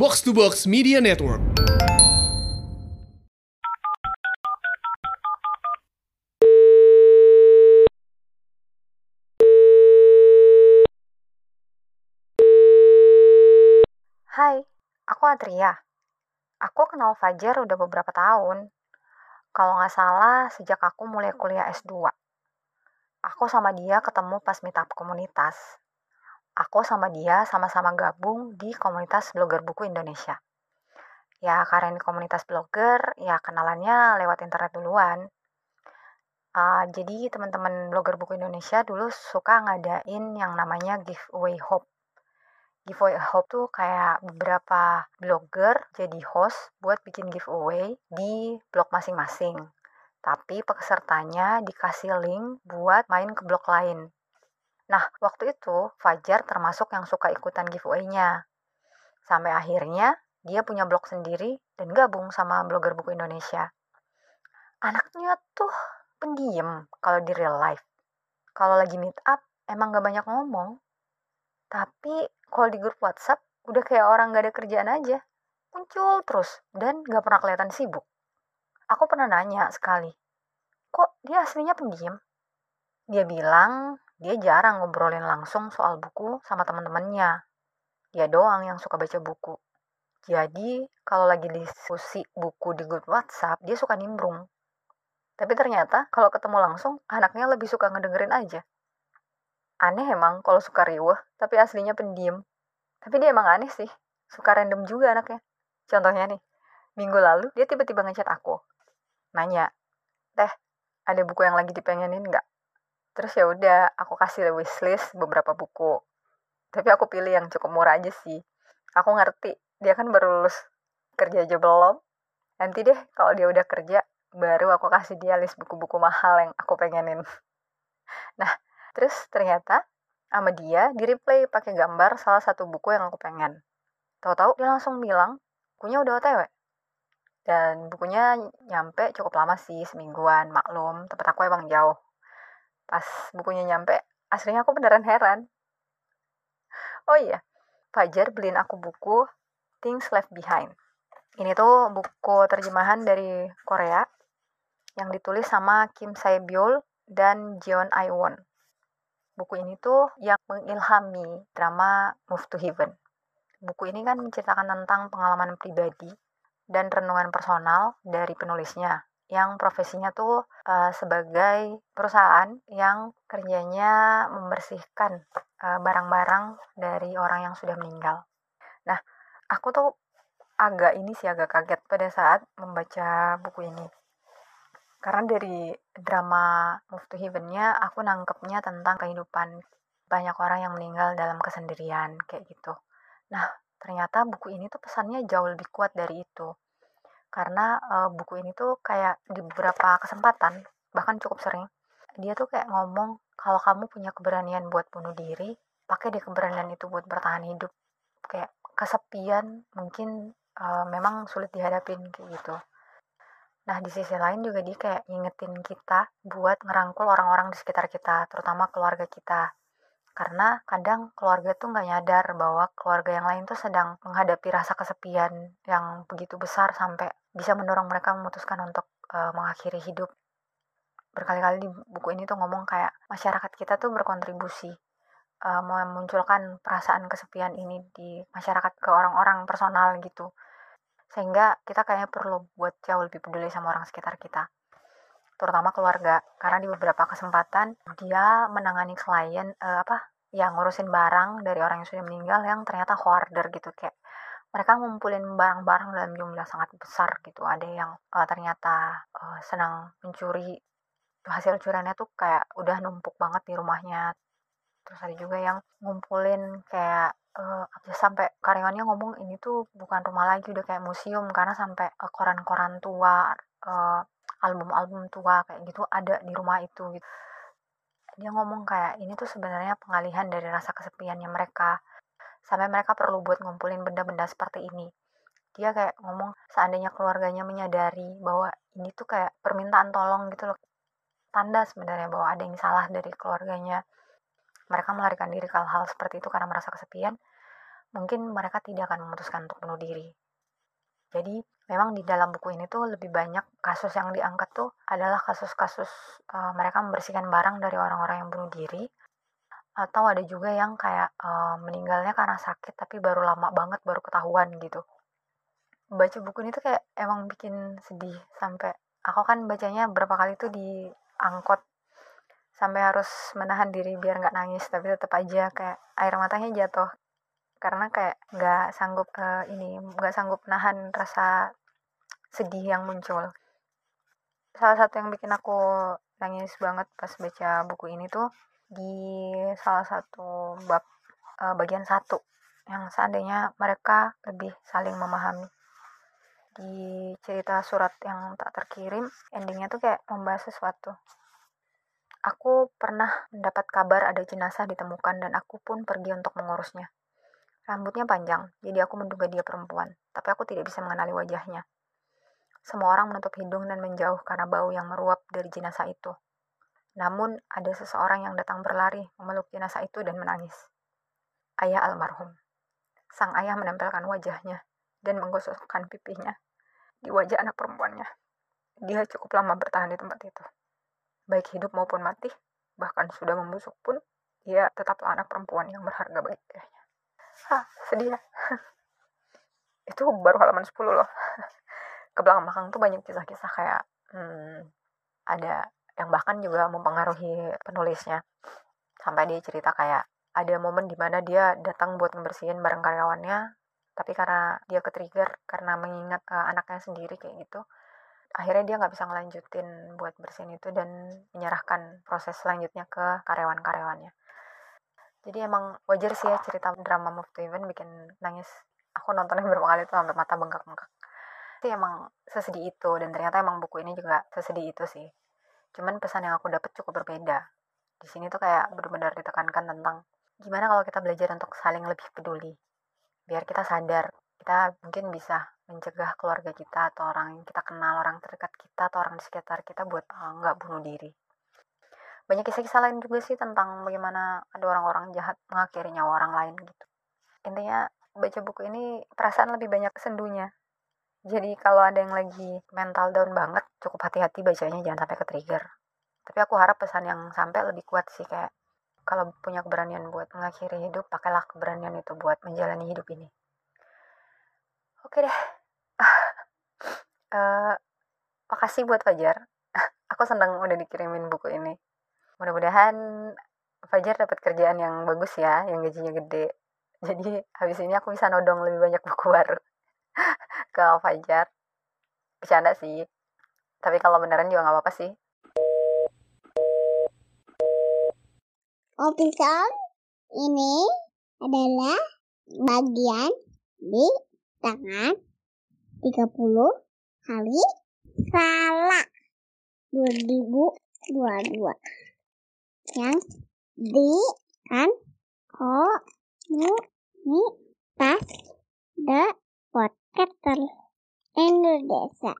Box to Box Media Network. Hai, aku Adria. Aku kenal Fajar udah beberapa tahun. Kalau nggak salah, sejak aku mulai kuliah S2. Aku sama dia ketemu pas meetup komunitas. Aku sama dia sama-sama gabung di komunitas blogger buku Indonesia. Ya, karena ini komunitas blogger, ya kenalannya lewat internet duluan. Uh, jadi teman-teman blogger buku Indonesia dulu suka ngadain yang namanya giveaway hope giveaway hope tuh kayak beberapa blogger jadi host buat bikin giveaway di blog masing-masing. Tapi pesertanya dikasih link buat main ke blog lain. Nah, waktu itu Fajar termasuk yang suka ikutan giveaway-nya. Sampai akhirnya dia punya blog sendiri dan gabung sama blogger buku Indonesia. Anaknya tuh pendiam kalau di real life. Kalau lagi meet up, emang gak banyak ngomong. Tapi kalau di grup WhatsApp udah kayak orang gak ada kerjaan aja. Muncul terus dan gak pernah kelihatan sibuk. Aku pernah nanya sekali, kok dia aslinya pendiam? Dia bilang dia jarang ngobrolin langsung soal buku sama teman-temannya. Dia doang yang suka baca buku. Jadi, kalau lagi diskusi buku di grup WhatsApp, dia suka nimbrung. Tapi ternyata kalau ketemu langsung, anaknya lebih suka ngedengerin aja. Aneh emang kalau suka riweh, tapi aslinya pendiam. Tapi dia emang aneh sih, suka random juga anaknya. Contohnya nih, minggu lalu dia tiba-tiba ngechat aku. Nanya, teh, ada buku yang lagi dipengenin nggak? Terus ya udah, aku kasih wishlist beberapa buku. Tapi aku pilih yang cukup murah aja sih. Aku ngerti, dia kan baru lulus kerja aja belum. Nanti deh, kalau dia udah kerja, baru aku kasih dia list buku-buku mahal yang aku pengenin. Nah, Terus ternyata sama dia di replay pakai gambar salah satu buku yang aku pengen. Tahu-tahu dia langsung bilang, bukunya udah OTW. Dan bukunya nyampe cukup lama sih, semingguan, maklum, tempat aku emang jauh. Pas bukunya nyampe, aslinya aku beneran heran. Oh iya, Fajar beliin aku buku Things Left Behind. Ini tuh buku terjemahan dari Korea yang ditulis sama Kim Sae Byul dan Jeon Won buku ini tuh yang mengilhami drama Move to Heaven. Buku ini kan menceritakan tentang pengalaman pribadi dan renungan personal dari penulisnya yang profesinya tuh uh, sebagai perusahaan yang kerjanya membersihkan eh, barang-barang dari orang yang sudah meninggal. Nah, aku tuh agak ini sih agak kaget pada saat membaca buku ini karena dari drama Move to Heaven-nya aku nangkepnya tentang kehidupan banyak orang yang meninggal dalam kesendirian kayak gitu. Nah, ternyata buku ini tuh pesannya jauh lebih kuat dari itu. Karena e, buku ini tuh kayak di beberapa kesempatan, bahkan cukup sering, dia tuh kayak ngomong kalau kamu punya keberanian buat bunuh diri, pakai deh keberanian itu buat bertahan hidup. Kayak kesepian mungkin e, memang sulit dihadapin kayak gitu. Nah, di sisi lain juga dia kayak ngingetin kita buat ngerangkul orang-orang di sekitar kita, terutama keluarga kita. Karena kadang keluarga tuh nggak nyadar bahwa keluarga yang lain tuh sedang menghadapi rasa kesepian yang begitu besar sampai bisa mendorong mereka memutuskan untuk uh, mengakhiri hidup. Berkali-kali di buku ini tuh ngomong kayak masyarakat kita tuh berkontribusi uh, memunculkan perasaan kesepian ini di masyarakat ke orang-orang personal gitu sehingga kita kayaknya perlu buat jauh lebih peduli sama orang sekitar kita terutama keluarga. Karena di beberapa kesempatan dia menangani klien uh, apa yang ngurusin barang dari orang yang sudah meninggal yang ternyata hoarder gitu. Kayak mereka ngumpulin barang-barang dalam jumlah sangat besar gitu. Ada yang uh, ternyata uh, senang mencuri. Hasil curiannya tuh kayak udah numpuk banget di rumahnya. Terus ada juga yang ngumpulin kayak uh, sampai karyawannya ngomong ini tuh bukan rumah lagi udah kayak museum. Karena sampai uh, koran-koran tua uh, album-album tua kayak gitu ada di rumah itu gitu. Dia ngomong kayak ini tuh sebenarnya pengalihan dari rasa kesepiannya mereka. Sampai mereka perlu buat ngumpulin benda-benda seperti ini. Dia kayak ngomong seandainya keluarganya menyadari bahwa ini tuh kayak permintaan tolong gitu loh. Tanda sebenarnya bahwa ada yang salah dari keluarganya. Mereka melarikan diri ke hal-hal seperti itu karena merasa kesepian, mungkin mereka tidak akan memutuskan untuk bunuh diri. Jadi memang di dalam buku ini tuh lebih banyak kasus yang diangkat tuh adalah kasus-kasus uh, mereka membersihkan barang dari orang-orang yang bunuh diri atau ada juga yang kayak uh, meninggalnya karena sakit tapi baru lama banget baru ketahuan gitu. Baca buku ini tuh kayak emang bikin sedih sampai aku kan bacanya berapa kali tuh di angkot sampai harus menahan diri biar nggak nangis tapi tetap aja kayak air matanya jatuh karena kayak nggak sanggup uh, ini nggak sanggup nahan rasa sedih yang muncul. Salah satu yang bikin aku nangis banget pas baca buku ini tuh di salah satu bab uh, bagian satu yang seandainya mereka lebih saling memahami. Di cerita surat yang tak terkirim endingnya tuh kayak membahas sesuatu. Aku pernah mendapat kabar ada jenazah ditemukan dan aku pun pergi untuk mengurusnya. Rambutnya panjang, jadi aku menduga dia perempuan, tapi aku tidak bisa mengenali wajahnya. Semua orang menutup hidung dan menjauh karena bau yang meruap dari jenazah itu. Namun, ada seseorang yang datang berlari memeluk jenazah itu dan menangis. Ayah almarhum. Sang ayah menempelkan wajahnya dan menggosokkan pipinya di wajah anak perempuannya. Dia cukup lama bertahan di tempat itu. Baik hidup maupun mati, bahkan sudah membusuk pun, dia tetaplah anak perempuan yang berharga bagi ayahnya. Hah, sedih ya. itu baru halaman 10 loh. Ke belakang-belakang tuh banyak kisah-kisah kayak hmm, ada yang bahkan juga mempengaruhi penulisnya. Sampai dia cerita kayak ada momen di mana dia datang buat ngebersihin barang karyawannya, tapi karena dia ke-trigger karena mengingat uh, anaknya sendiri kayak gitu, akhirnya dia nggak bisa ngelanjutin buat bersihin itu dan menyerahkan proses selanjutnya ke karyawan-karyawannya. Jadi emang wajar sih ya cerita drama Move to Even bikin nangis. Aku nontonnya beberapa kali tuh sampai mata bengkak-bengkak itu emang sesedih itu dan ternyata emang buku ini juga sesedih itu sih. Cuman pesan yang aku dapat cukup berbeda. Di sini tuh kayak benar-benar ditekankan tentang gimana kalau kita belajar untuk saling lebih peduli. Biar kita sadar kita mungkin bisa mencegah keluarga kita atau orang yang kita kenal orang terdekat kita atau orang di sekitar kita buat uh, nggak bunuh diri. Banyak kisah-kisah lain juga sih tentang bagaimana ada orang-orang jahat mengakhiri nyawa orang lain gitu. Intinya baca buku ini perasaan lebih banyak sendunya jadi kalau ada yang lagi mental down banget cukup hati-hati bacanya jangan sampai ke trigger tapi aku harap pesan yang sampai lebih kuat sih kayak kalau punya keberanian buat mengakhiri hidup pakailah keberanian itu buat menjalani hidup ini. Oke deh. Uh, makasih buat Fajar. Aku senang udah dikirimin buku ini. Mudah-mudahan Fajar dapat kerjaan yang bagus ya yang gajinya gede. Jadi habis ini aku bisa nodong lebih banyak buku baru ke Fajar. Bercanda sih. Tapi kalau beneran juga nggak apa-apa sih. Episode ini adalah bagian di tangan 30 hari salah 2022 yang di kan komunitas The Podcaster Indonesia.